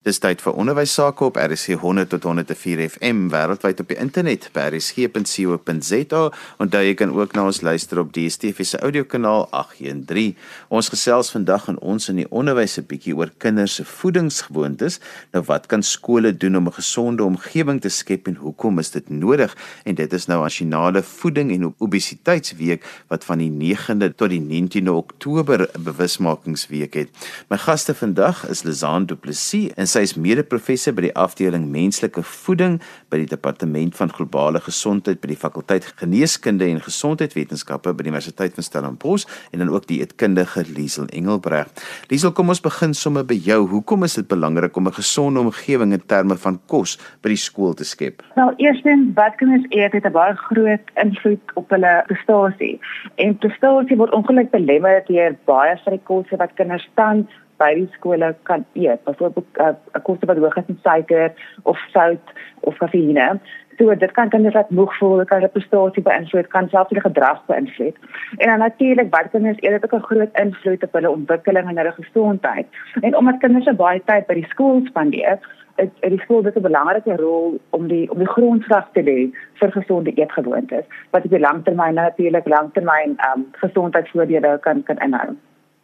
Dis tyd vir onderwys sake op RSG 100 tot 104 FM wêreldwyd op die internet by rsg.co.za en daar jy kan ook na ons luister op DSTV se audiokanaal 813. Ons gesels vandag in ons in die onderwys 'n bietjie oor kinders se voedingsgewoontes. Nou wat kan skole doen om 'n gesonde omgewing te skep en hoekom is dit nodig? En dit is nou nasionale voeding en obesiteitsweek wat van die 9de tot die 19de Oktober bewusmakingsweek het. My gaste vandag is Lizaan Du Plessis sy is mede-professor by die afdeling menslike voeding by die departement van globale gesondheid by die fakulteit geneeskunde en gesondheidswetenskappe by die Universiteit van Stellenbosch en dan ook die eetkundige Liesel Engelbreg. Liesel, kom ons begin sommer by jou. Hoekom is dit belangrik om 'n gesonde omgewing in terme van kos by die skool te skep? Wel, eerstens, wat kinders eet het 'n baie groot invloed op hulle prestasie. En prestasie word ongelukkig belemmer deur baie van die kosse wat kinders tans by die skole kan eet. Byvoorbeeld 'n uh, kosse wat hoog is in suiker of sout of kafeïne. So dit kan kinders laat moeg voel, dit kan hulle prestasie beïnvloed, kan selfs hulle gedrag beïnvloed. En dan natuurlik wat kinders eet het ook 'n groot invloed op hulle ontwikkeling en hulle gesondheid. En omdat kinders so baie tyd by die skool spandeer, het, het die skool 'n belangrike rol om die om die grondslag te lê vir gesonde eetgewoontes wat op die langtermyn natuurlik langtermyn um, gesondheidsvoordele kan kan inhou.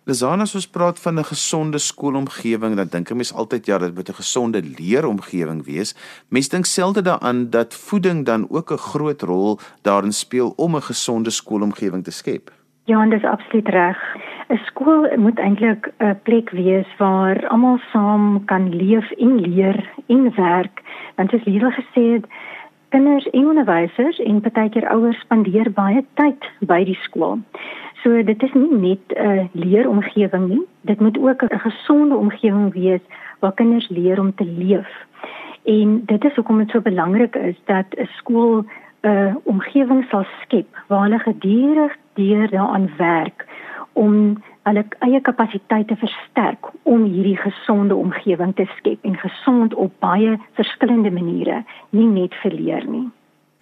Lesana as ons praat van 'n gesonde skoolomgewing, dan dink 'n mens altyd ja, dit moet 'n gesonde leeromgewing wees. Mens dink selde daaraan dat voeding dan ook 'n groot rol daarin speel om 'n gesonde skoolomgewing te skep. Ja, en dis absoluut reg. 'n Skool moet eintlik 'n plek wees waar almal saam kan leef en leer en werk. Want soos Liesel gesê het, kinders en onderwysers en partykeer ouers spandeer baie tyd by die skool. So dit is nie net 'n leeromgewing nie, dit moet ook 'n gesonde omgewing wees waar kinders leer om te leef. En dit is hoekom dit so belangrik is dat 'n skool 'n uh, omgewing sal skep waar hulle gedurig deur daaraan werk om hulle eie kapasiteite versterk om hierdie gesonde omgewing te skep en gesond op baie verskillende maniere, nie net vir leer nie.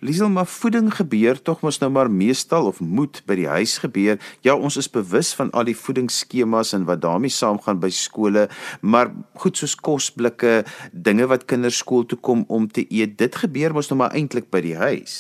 Liesel, maar voeding gebeur tog mos nou maar meestal of moet by die huis gebeur. Ja, ons is bewus van al die voedingsskemas en wat daarmee saamgaan by skole, maar goed soos kosblikke, dinge wat kinders skool toe kom om te eet, dit gebeur mos nou maar eintlik by die huis.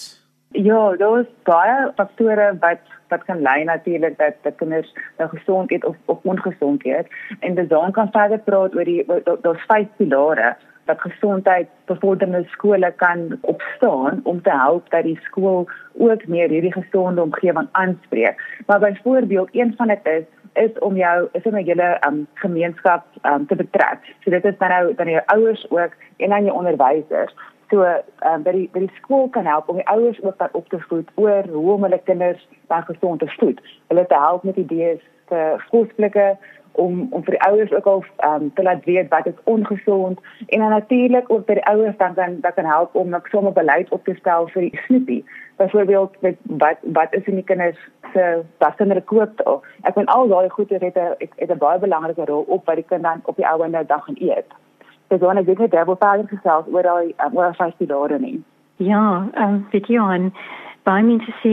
Ja, daar's baie faktore wat wat kan lei natuurlik dat dat kinders nou gesond eet of of ongesond eet. En dis dan kan verder praat oor die daar's vyf pilare dat gesondheid bevorderde skole kan opstaan om te help dat die skool ook meer hierdie gesonde omgewing aanspreek. Maar byvoorbeeld een van dit is is om jou is om julle um, gemeenskap um, te betrek. So dit is dan nou dan jou ouers ook en dan jou onderwysers. So um, by die by die skool kan help om die ouers ook dan op te voed oor hoe om hulle kinders gesond te voed. Hulle te help met idees vir kosblikke om om vir die ouers ook al um, te laat weet wat is ongesond en dan natuurlik ook vir die ouers dan dan dat kan help om 'n somme beleid op te stel vir die snoepie. Byvoorbeeld met wat wat is in die kinders se passende koop. Ek vind al daai goeie het 'n het 'n baie belangrike rol op wat die kind dan op die ou en dag gaan eet. So, wanneer ek dit het, vader gesels oor daai um, oor vyf pilare nie. Ja, ehm um, weet jy aan baie mense sê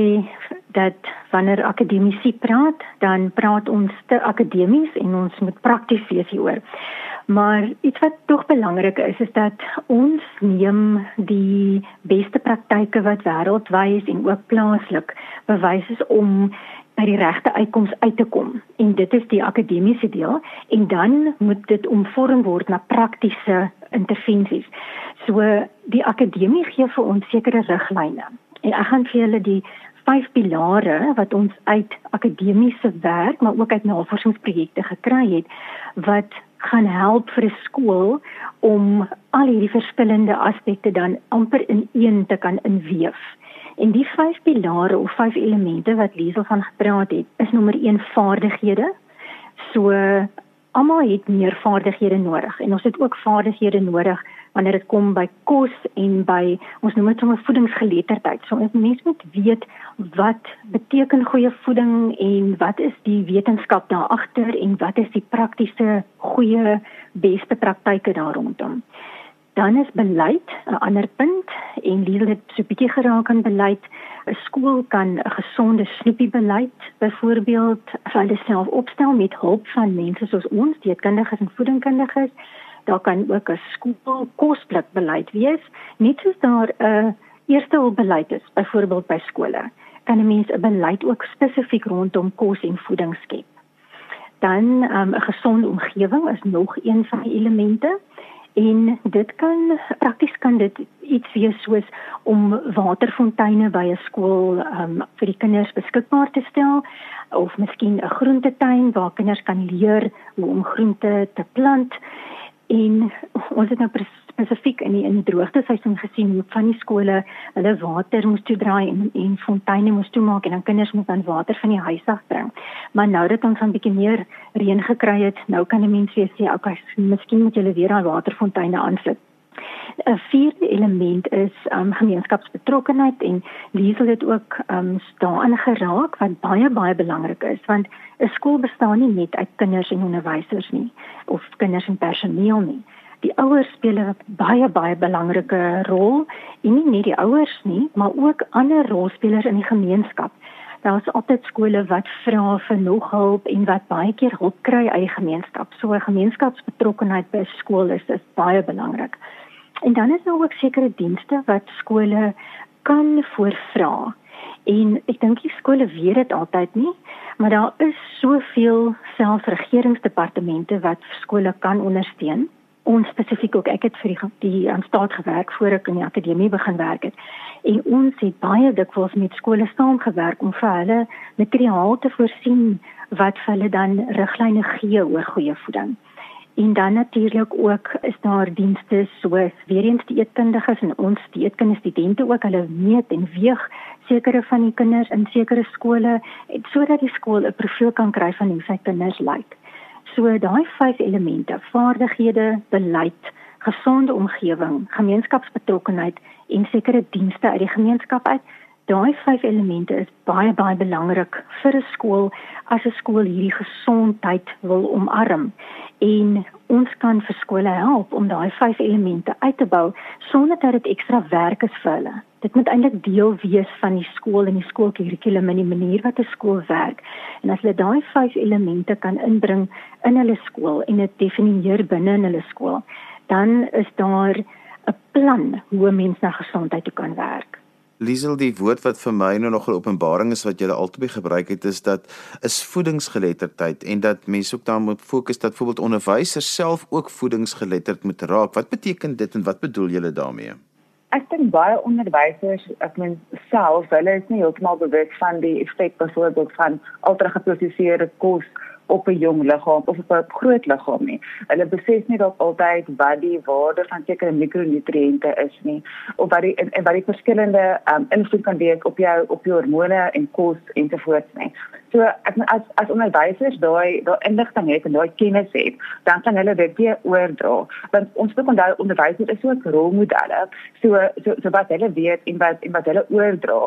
dat wanneer akademici praat, dan praat ons te akademies en ons moet prakties wees hieroor. Maar iets wat tog belangrik is is dat ons neem die beste praktyke wat wêreldwyd en ook plaaslik bewys is om by die regte uitkoms uit te kom. En dit is die akademiese deel en dan moet dit omvorm word na praktiese intervensies. So die akademie gee vir ons sekere riglyne. En ek gaan vir julle die vyf pilare wat ons uit akademiese werk maar ook uit navorsingsprojekte gekry het wat gaan help vir 'n skool om al hierdie verskillende aspekte dan amper in een te kan inweef. En die vyf pilare of vyf elemente wat Liesel van gepraat het, is nommer 1 vaardighede. So almal het meer vaardighede nodig en ons het ook vaardighede nodig wanneer dit kom by kos en by ons noem dit sommer voedingsgeletterdheid. So ons mens moet weet wat beteken goeie voeding en wat is die wetenskap daar agter en wat is die praktiese goeie beste praktyke daar rondom. Dan is beleid 'n ander punt en leer dit so 'n bietjie geraak aan beleid. 'n Skool kan 'n gesonde snoepie beleid byvoorbeeld self opstel met hulp van mense soos ons, dieetkundiges en voedingkundiges Daar kan ook 'n skool kosblik beleid wees, net soos daar 'n eerste hulp beleid is, byvoorbeeld by skole. Kan 'n mens 'n beleid ook spesifiek rondom kos en voeding skep. Dan 'n um, gesonde omgewing is nog een van die elemente en dit kan prakties kan dit iets wees soos om waterfonteine by 'n skool um, vir die kinders beskikbaar te stel of miskien 'n groentetuin waar kinders kan leer hoe om groente te plant. En ons het nou spesifiek in die in die droogte seisoen gesien hoe van die skole hulle water moes toedraai en en fonteine moes toemaak en dan kinders moes dan water van die huis af bring. Maar nou dat ons 'n bietjie meer reën gekry het, nou kan die mense weer sê, okay, miskien moet julle weer daai waterfonteine aansit. 'n Vierde element is um, gemeenskapsbetrokkenheid en Liesel het ook um, daarin geraak wat baie baie belangrik is want 'n skool bestaan nie net uit kinders en onderwysers nie of kinders en personeel nie die ouers speel 'n baie baie belangrike rol en nie net die ouers nie, maar ook ander rolspelers in die gemeenskap. Daar is altyd skole wat vra vir nog hulp en wat baie keer hulp kry uit die gemeenskap. So 'n gemeenskapsbetrokkenheid by skool is, is baie belangrik. En dan is daar ook sekere dienste wat skole kan voorvra. En ek dink die skole weet dit altyd nie, maar daar is soveel selfregeringsdepartemente wat skole kan ondersteun ons spesifiek ook ek het vir die die aan staat gewerk voor ek in die akademie begin werk het en ons het baie dikwels met skole saamgewerk om vir hulle materiaal te voorsien wat vir hulle dan riglyne gee oor goeie voeding. En dan natuurlik ook is daar dienste soos weer eens die eetkundiges en ons die eetkindstudente ook hulle meet en weeg sekere van die kinders in sekere skole sodat die skool 'n profiel kan kry van hoe sy kinders lyk. So daai vyf elemente: vaardighede, beleid, gesonde omgewing, gemeenskapsbetrokkenheid en sekere dienste uit die gemeenskap uit. Daai vyf elemente is baie baie belangrik vir 'n skool as 'n skool hierdie gesondheid wil omarm. En ons kan vir skole help om daai vyf elemente uit te bou sonder dat dit ekstra werk is vir hulle dit moet eintlik deel wees van die skool en die skoolkurrikulum en die manier wat 'n skool werk. En as hulle daai vyf elemente kan inbring in hulle skool en dit definieer binne in hulle skool, dan is daar 'n plan hoe 'n mens na gesondheid toe kan werk. Liesel die woord wat vir my nou nog 'n openbaring is wat jy altyd gebruik het is dat is voedingsgeletterdheid en dat mense ook daar moet fokus dat byvoorbeeld onderwysers self ook voedingsgeletterd moet raak. Wat beteken dit en wat bedoel julle daarmee? Ek dink baie onderwysers, ek meen self, hulle is nie heeltemal bewus van die effek byvoorbeeld van ultrageproseserde kos op 'n jong liggaam of op 'n groot liggaam nie. Hulle besef nie dat altyd wat die waarde van sekere mikronutriënte is nie of wat die en, en wat die verskillende um, invloed kan hê op jou op jou hormone en kos ensovoorts nie. So ek as as onderwysers daai daai inligting het en daai kennis het, dan kan hulle dit weer oordra. Want ons moet onthou onderwysers is ook rolmodelle. So so so wat hulle weet en wat en wat hulle oordra,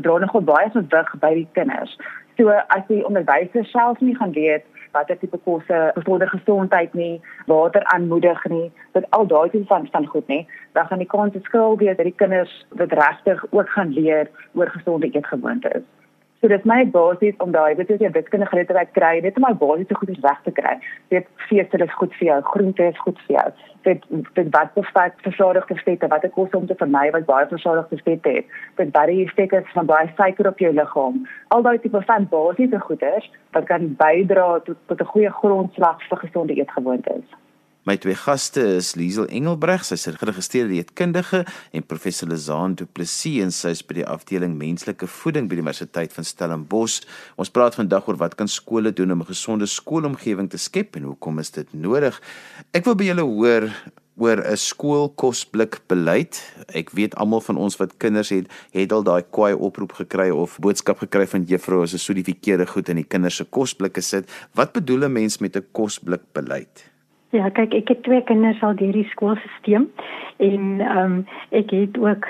dra nogal baie gewig by die kinders. So as die onderwysers self nie gaan weet watter tipe kosse bevorder gesondheid nie, water aanmoedig nie, dat al daai tipe van van goed nie, dan gaan die kans skuld wees dat die kinders dit regtig ook gaan leer oor gesonde eetgewoontes. So dit is my basies om daai weet jy dit kan geletterdheid kry net om my basiese goedes reg te kry. Dit vlees is goed vir jou, groente is goed vir jou. Dit dit wat bevat versadigde vette, wat ek kos om te vermy wat baie versadigde vette het. Dit baie stikkers van baie suiker op jou liggaam. Al daai tipe van basiese goeders wat kan bydra tot tot 'n goeie grondslag vir gesonde eetgewoontes. My twee gaste is Liesel Engelbreg, sy is geregistreerde dieetkundige en professor Lizaan Du Plessis en sy is by die afdeling menslike voeding by die Universiteit van Stellenbosch. Ons praat vandag oor wat kan skole doen om 'n gesonde skoolomgewing te skep en hoekom is dit nodig? Ek wil by julle hoor oor 'n skoolkosblik beleid. Ek weet almal van ons wat kinders het, het al daai kwaai oproep gekry of boodskap gekry van juffrou as 'n so die verkeerde goed in die kinders se kosblikke sit. Wat bedoel 'n mens met 'n kosblik beleid? Ja, kyk, ek het twee kinders al deur die skoolstelsel en ehm um, ek het ook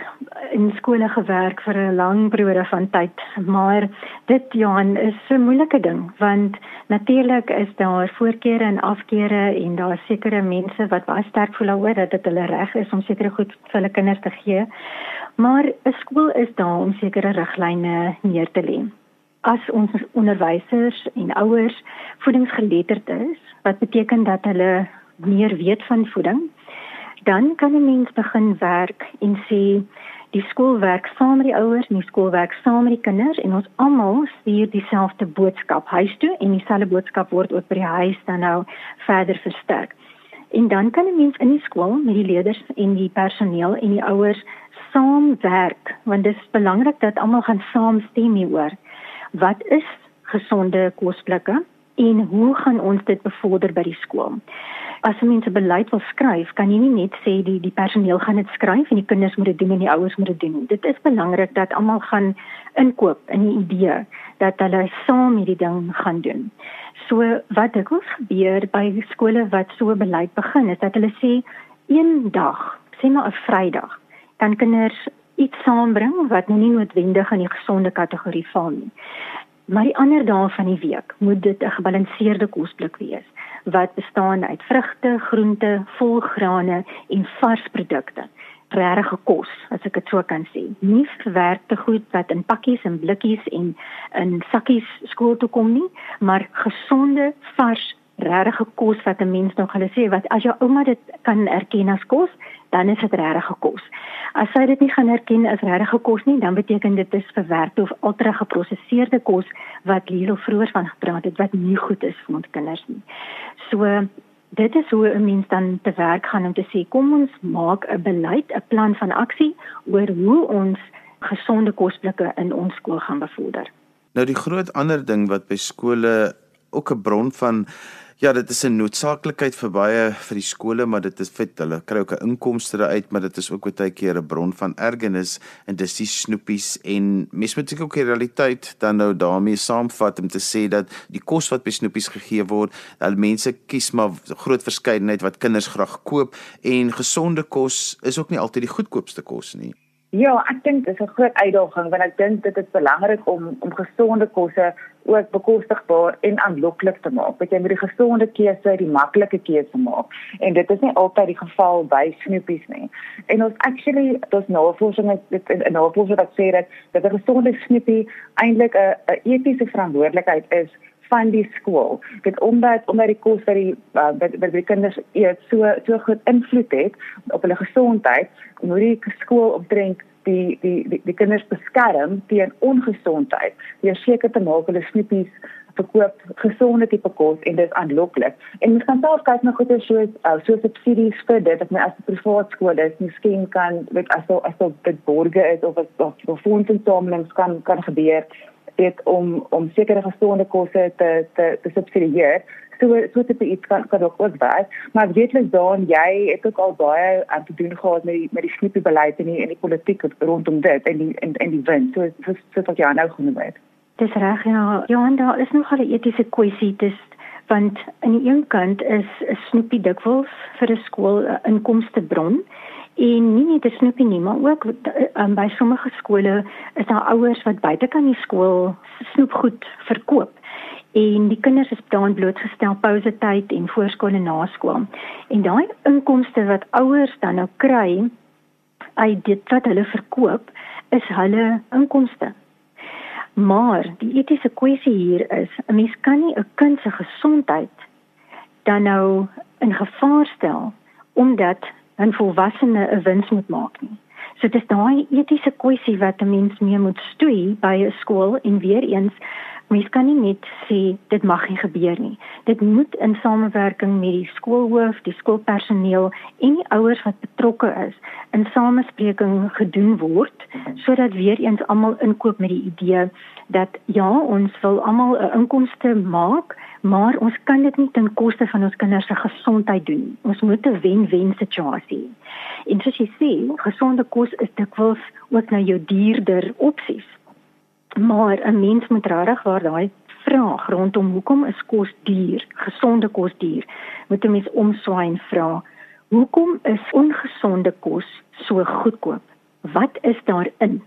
in skole gewerk vir 'n lang periode van tyd, maar dit Johan is 'n moeilike ding want natuurlik is daar voorkeure en afkeure en daar sekere mense wat baie sterk voel oor dat dit hulle reg is om sekere goed vir hulle kinders te gee. Maar 'n skool is daar om sekere riglyne neer te lê as ons onderwysers en ouers voedingsgeletterd is, wat beteken dat hulle meer weet van voeding, dan kan 'n mens begin werk en sê die skool werk saam met die ouers, die skool werk saam met die kinders en ons almal stuur dieselfde boodskap huis toe en dieselfde boodskap word ook by die huis dan nou verder versterk. En dan kan 'n mens in die skool met die leerders en die personeel en die ouers saamwerk want dit is belangrik dat almal gaan saamstem hieroor. Wat is gesonde kosblikke en hoe gaan ons dit bevorder by die skool? As mense beleid wil skryf, kan jy nie net sê die die personeel gaan dit skryf en die kinders moet dit doen en die ouers moet dit doen. Dit is belangrik dat almal gaan inkoop in die idee dat hulle saam hierdie ding gaan doen. So wat dikwels gebeur by skole wat so beleid begin is dat hulle sê een dag, sê maar 'n Vrydag, dan kinders iets saambring wat nou nie noodwendig in die gesonde kategorie val nie. Maar die ander dae van die week moet dit 'n gebalanseerde kosblik wees wat bestaan uit vrugte, groente, volgrane en vars produkte regte kos, as ek dit so kan sê. Nie verwerkte goed wat in pakkies en blikkies en in sakkies skool toe kom nie, maar gesonde, vars, regte kos wat 'n mens nog hulle sê wat as jou ouma dit kan erken as kos, dan is dit regte kos. As sy dit nie gaan erken as regte kos nie, dan beteken dit is verwerkte of ultra geprosesseerde kos wat Liesel vroeër van gepraat het wat nie goed is vir ons kinders nie. So dit is hoe 'n mens dan te werk gaan om te sê kom ons maak 'n beleid, 'n plan van aksie oor hoe ons gesonde kosblikke in ons skool gaan bevorder. Nou die groot ander ding wat by skole ook 'n bron van Ja, dit is 'n noodsaaklikheid vir baie vir die skole, maar dit is vir hulle kry ook 'n inkomste uit, maar dit is ook baie keer 'n bron van ergernis en dis die snoepies en mens moet seker ook die realiteit dan nou daarmee saamvat om te sê dat die kos wat by snoepies gegee word, dat mense kies maar groot verskeidenheid wat kinders graag koop en gesonde kos is ook nie altyd die goedkoopste kos nie. Ja, ek dink dit is 'n groot uitdaging want ek dink dit is belangrik om om gesonde kosse ook bekostigbaar en aanloklik te maak. Dat jy met die gesonde keuse die maklike keuse maak. En dit is nie altyd die geval by snoepies nie. En ons actually dis navorsing dit in navorsing wat sê dat dat 'n gesonde snoepie eintlik 'n 'n etiese verantwoordelikheid is van die skool. Dit omdat omdat die kos vir die uh, vir die kinders eet so so goed invloed het op hulle gesondheid, moet die skool opdrink die die die, die kinders beskerm teen ongesondheid. Deur seker te maak hulle snoepies verkoop gesonde tipe kos en dit aanloklik. En mens kan self kyk na goeie soos uh, so subsidies vir dit dat my as 'n privaat skool is, miskien kan weet as so as so dit borge is of as of, fondsensamelings kan kan gebeur dit om om sekere gesonde kosse te te te subsidieer. So so tipe iets kan kan ook ook werk. Maar weetlik dan jy het ook al baie aan te doen gehad met die met die snoepie beleid en die en die politiek rondom dit en die en en die wind so so so wat jy nou genoem het. Dis reg ja. Johan daar is nog 'n etiese kwessie. Dis want aan die een kant is 'n snoepie dikwels vir 'n skool 'n inkomstebron en nie net snoepie nie maar ook um, by sommige skole is daar ouers wat buitekant die skool snoepgoed verkoop en die kinders is dan blootgestel pouse tyd en voorskool en naskool. En daai inkomste wat ouers dan nou kry uit dit wat hulle verkoop, is hulle inkomste. Maar die etiese kwessie hier is, 'n mens kan nie 'n kind se gesondheid dan nou in gevaar stel omdat 'n volwassene 'n wins moet maak nie. So dit is daai etiese kwessie wat 'n mens mee moet stoei by 'n skool en weer eens Mens kan nie net sê dit mag nie gebeur nie. Dit moet in samewerking met die skoolhoof, die skoolpersoneel en die ouers wat betrokke is in samespreking gedoen word sodat weer eens almal inkoop met die idee dat ja, ons wil almal 'n inkomste maak, maar ons kan dit nie ten koste van ons kinders se gesondheid doen. Ons moet 'n wen-wen situasie. En soos jy sê, gesonde kos is dikwels ook nou jou duurder opsies. Maar 'n mens moet regtig waar daai vraag rondom hoekom is kos duur, gesonde kos duur, moet 'n mens omswaai en vra, hoekom is ongesonde kos so goedkoop? Wat is daarin?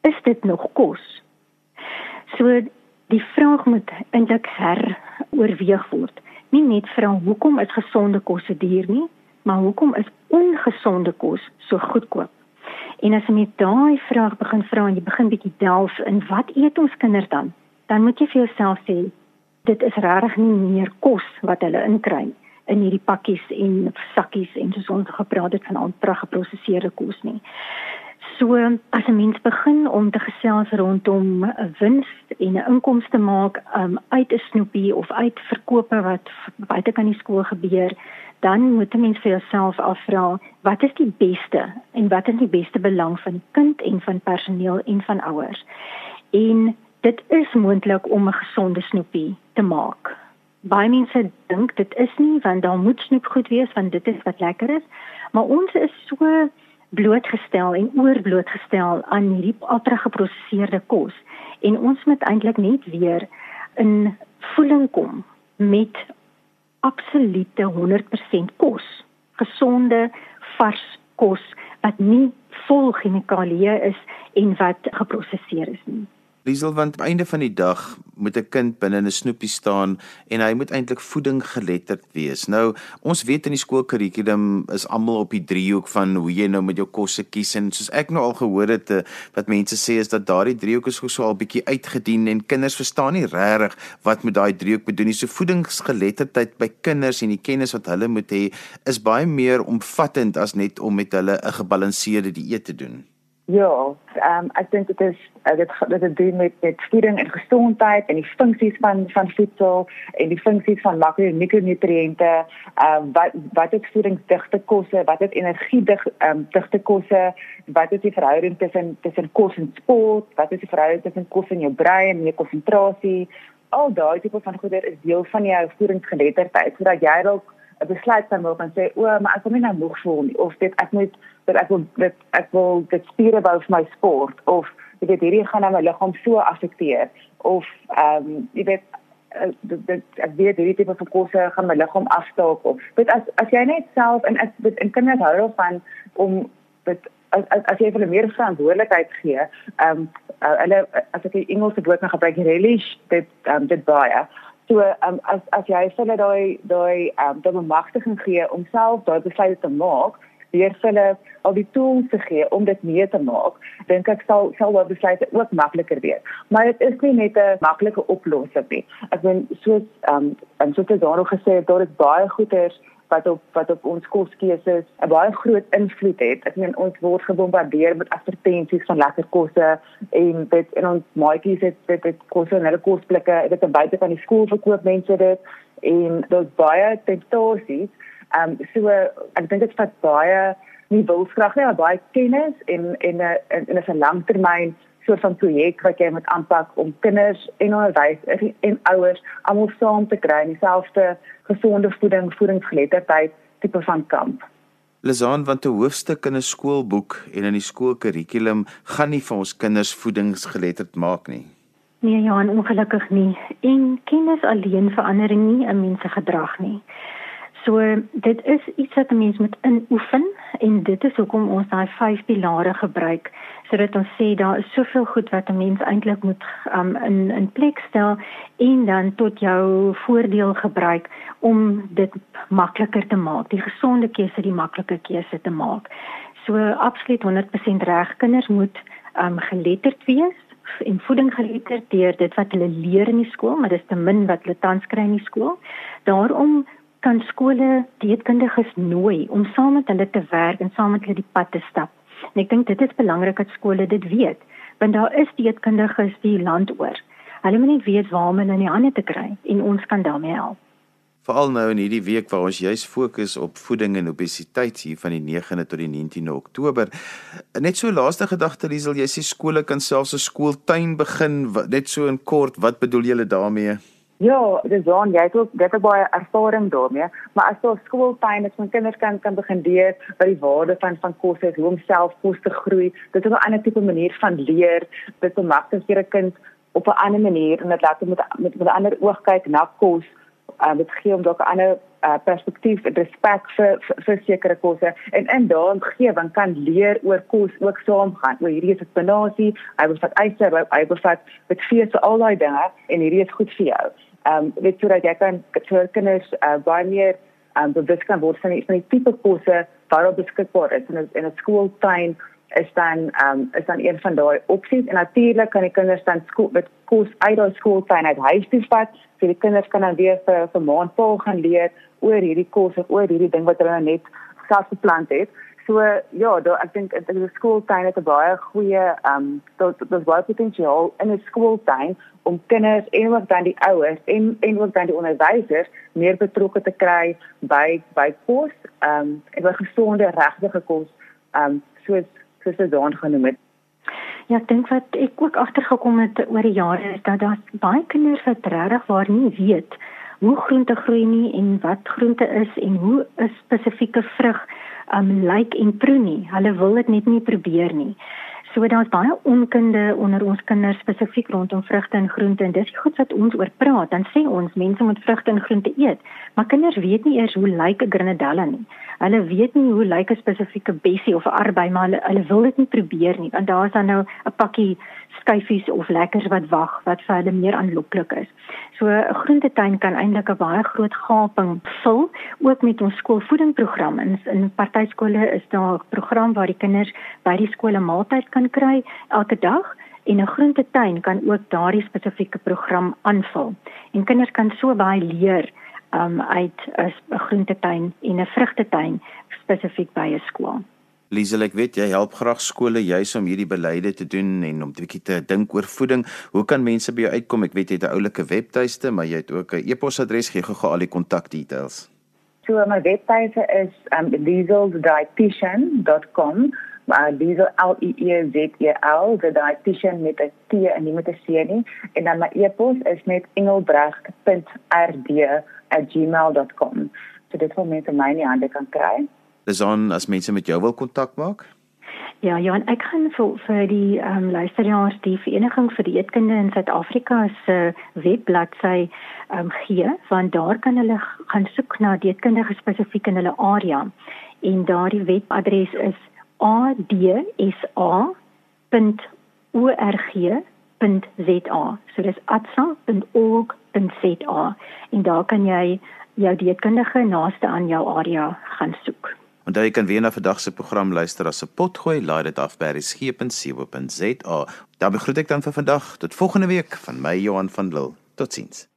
Is dit nog kos? So die vraag moet eintlik heroorweeg word. Nie net vra hoekom is gesonde kos so duur nie, maar hoekom is ongesonde kos so goedkoop? En as jy met daai vraag begin vra en jy begin bietjie delf in wat eet ons kinders dan? Dan moet jy vir jouself sê dit is regtig nie meer kos wat hulle inkry. in hierdie pakkies en sakkies en soos ons gepraat het van ultra-geprosesseerde kos nie. So as 'n mens begin om te gesels rondom 'n wins en 'n inkomste maak um, uit 'n snoepie of uit verkope wat buite kan die skool gebeur, dan moet 'n mens vir jouself afvra, wat is die beste en wat is die beste belang van die kind en van personeel en van ouers? En dit is moontlik om 'n gesonde snoepie te maak. Baie mense dink dit is nie want daar moet snoep goed wees want dit is wat lekker is, maar ons is so blootgestel en oorblootgestel aan hierdie ultra-geprosesseerde kos en ons moet eintlik net weer in voeling kom met absolute 100% kos, gesonde vars kos wat nie vol chemikalieë is en wat geprosesseer is nie. Liesel want aan einde van die dag moet 'n kind binne 'n snoepie staan en hy moet eintlik voeding geletterd wees. Nou, ons weet in die skoolkurrikulum is almal op die driehoek van hoe jy nou met jou kosse kies en soos ek nou al gehoor het eh, wat mense sê is dat daardie driehoek is so al bietjie uitgedien en kinders verstaan nie regtig wat met daai driehoek bedoel nie. So voedingsgeletterdheid by kinders en die kennis wat hulle moet hê is baie meer omvattend as net om met hulle 'n gebalanseerde dieet te doen. Ja, ehm um, ek dink dit is uh, dit dit het doen met met voeding en gesondheid en die funksies van van voedsel en die funksies van makro en mikronutriënte. Ehm um, wat wat is voedingsdigte kosse? Wat is energiedig ehm um, digte kosse? Wat is die verhouding tussen tussen kos en sport? Wat is die verhouding tussen kos en jou brein en jou konsentrasie? Al daai tipe van goeder is deel van jou voedingsgeletterdheid sodat jy dalk 'n besluit kan maak en sê o, maar ek kom nie nou moeg voel nie of dit ek moet dat ek wil dit ek wil dit spiere bou vir my sport of jy weet hierdie gaan nou my liggaam so affekteer of ehm um, jy weet uh, dit, dit ek weet hierdie tipe van kosse gaan my liggaam afstaak of weet as as jy net self en ek dit in kinders hou daarvan om dit as as, as jy hulle meer verantwoordelikheid gee ehm um, uh, hulle as ek die Engelse woord nou gebruik relish dit um, dit baie So um, as as jy hulle daai daai um, daai bemagtiging gee om self daai besluite te maak, weer hulle al die tools te gee om dit mee te maak, dink ek sal sal wat besluite ook makliker wees. Maar dit is nie net 'n maklike oplossing nie. Ek bedoel soos ehm um, en soos dit daaroor gesê het, daar is baie goeders wat op wat op ons koskeuses 'n baie groot invloed het. Ek meen ons word gebombardeer met advertensies van lekker kosse en dit in ons maatjies het dit dit kosse en hulle kosblikke, dit is buite van die skool verkoop mense dit en daar's baie temptasies Ehm um, so ek dink dit vat baie nie wilskrag nie, maar baie kennis en en 'n en 'n 'n langtermyn soort van projek wat jy moet aanpak om kinders en onderwysers en ouers almal saam te kry in dieselfde gesonde voeding, voedingsgeletterdheid tipe van kamp. Lizaan want 'n hoofstuk in 'n skoolboek en in die skoolkurrikulum gaan nie vir ons kinders voedingsgeletterd maak nie. Nee, ja, ongelukkig nie. En kennis alleen verander nie 'n mens se gedrag nie. So dit is iets wat 'n mens moet inoefen en dit is hoekom ons daai vyf pilare gebruik sodat ons sê daar is soveel goed wat 'n mens eintlik moet um, in in plek stel en dan tot jou voordeel gebruik om dit makliker te maak, die gesonde keuse die maklike keuse te maak. So absoluut 100% reg. Kinders moet um, geletterd wees en voeding geletterd deur dit wat hulle leer in die skool, maar dis te min wat hulle tans kry in die skool. Daarom kan skole dieetkundiges nooi om saam met hulle te werk en saam met hulle die pad te stap. En ek dink dit is belangrik dat skole dit weet, want daar is dieetkundiges die land oor. Hulle moet net weet waar om hulle in die hande te kry en ons kan daarmee help. Veral nou in hierdie week waar ons juis fokus op voeding en obesiteit hier van die 9de tot die 19de Oktober. Net so laaste gedagte Liesel, jy sê skole kan selfs 'n skooltuin begin, net so in kort, wat bedoel jy daarmee? Ja, dis dan jy het ook dit het baie ervaring daarmee, maar as jy skooltyd is, van kinders kan kan begin leer wat die waarde van van kos is, hoe om self kos te groei. Dit is 'n ander tipe manier van leer. Dit bemagtig 'n kind op 'n ander manier en dit laat hom met met 'n ander oog kyk na kos. Uh, dit gee hom dalk 'n ander uh, perspektief en respek vir, vir sekere kosse en in daardie omgewing kan leer oor kos ook saamgaan. O, hierdie is spinasie, hy bevat eister, hy bevat met vlees, al daai dinge en hierdie is goed vir jou ehm um, weet sodat jy kan vir kinders uh, baie meer ehm um, bewus kan word van die, van die tipe kosse waarop beskikbaar is in 'n in 'n skooltuin is dan um, is dan een van daai opsies en natuurlik kan die kinders dan skool met kos uit daai skooltuin uit huis toe vat so die kinders kan dan weer vir vir maandpaal gaan leer oor hierdie kos of oor hierdie ding wat hulle nou net self beplant het. So ja, daar ek dink in die skooltuin het 'n baie goeie ehm um, tot baie potensiaal in 'n skooltuin om kinders en ook dan die ouers en en ook dan die onderwysers meer betrokke te kry by by kos ehm um, en by gesonde regte kos ehm um, soos soos dit dan genoem het. Ja, ek dink wat ek ook agtergekom het oor die jare is dat daar baie kinders wat regtig waar nie weet hoe groente groei nie en wat groente is en hoe 'n spesifieke vrug um lyk en proe nie. Hulle wil dit net nie probeer nie. So daar's baie onkunde onder ons kinders spesifiek rondom vrugte en groente en dis goed wat ons oor praat. Dan sê ons mense moet vrugte en groente eet, maar kinders weet nie eers hoe lyk 'n grenadella nie. Hulle weet nie hoe lyk 'n spesifieke bessie of 'n arbei, maar hulle hulle wil dit nie probeer nie want daar is dan nou 'n pakkie skyfies of lekkers wat wag wat vir hulle meer aanloklik is. So 'n groentetuin kan eintlik 'n baie groot gaping vul ook met ons skoolvoedingprogram. In, in party skole is daar 'n program waar die kinders by die skool 'n maaltyd kan kry elke dag en 'n groentetuin kan ook daardie spesifieke program aanvul. En kinders kan so baie leer um, uit 'n groentetuin en 'n vrugtetuin spesifiek by 'n skool. Liesel, ek weet jy help graag skole juis om hierdie beleide te doen en om 'n bietjie te dink oor voeding. Hoe kan mense by jou uitkom? Ek weet jy het 'n oulike webtuiste, maar jy het ook 'n e-posadres gee gou al die kontakdetails. So my webtuiste is um lieseldietitian.com. Maar Liesel L E E Z E L, the dietitian met 'n T en nie met 'n C nie. En dan my e-pos is net engelbrecht.rd@gmail.com. So dit wil mense my nie hande kan kry. Dis aan as mense met jou wil kontak maak. Ja, Johan, ek gaan vir vir die ehm um, luisteraars die Vereniging vir Eetkunde in Suid-Afrika se uh, webbladsy ehm um, gee, want daar kan hulle gaan soek na dieetkundige spesifiek in hulle area. En daardie webadres is adsa.org.za. So dis adsa.org.za en daar kan jy jou dieetkundige naaste aan jou area gaan soek. Onthou jy kan weer na vandag se program luister as 'n potgooi, laai dit af by resgep.co.za. Dan begroet ek dan vir vandag tot volgende week van my Johan van Lille. Totsiens.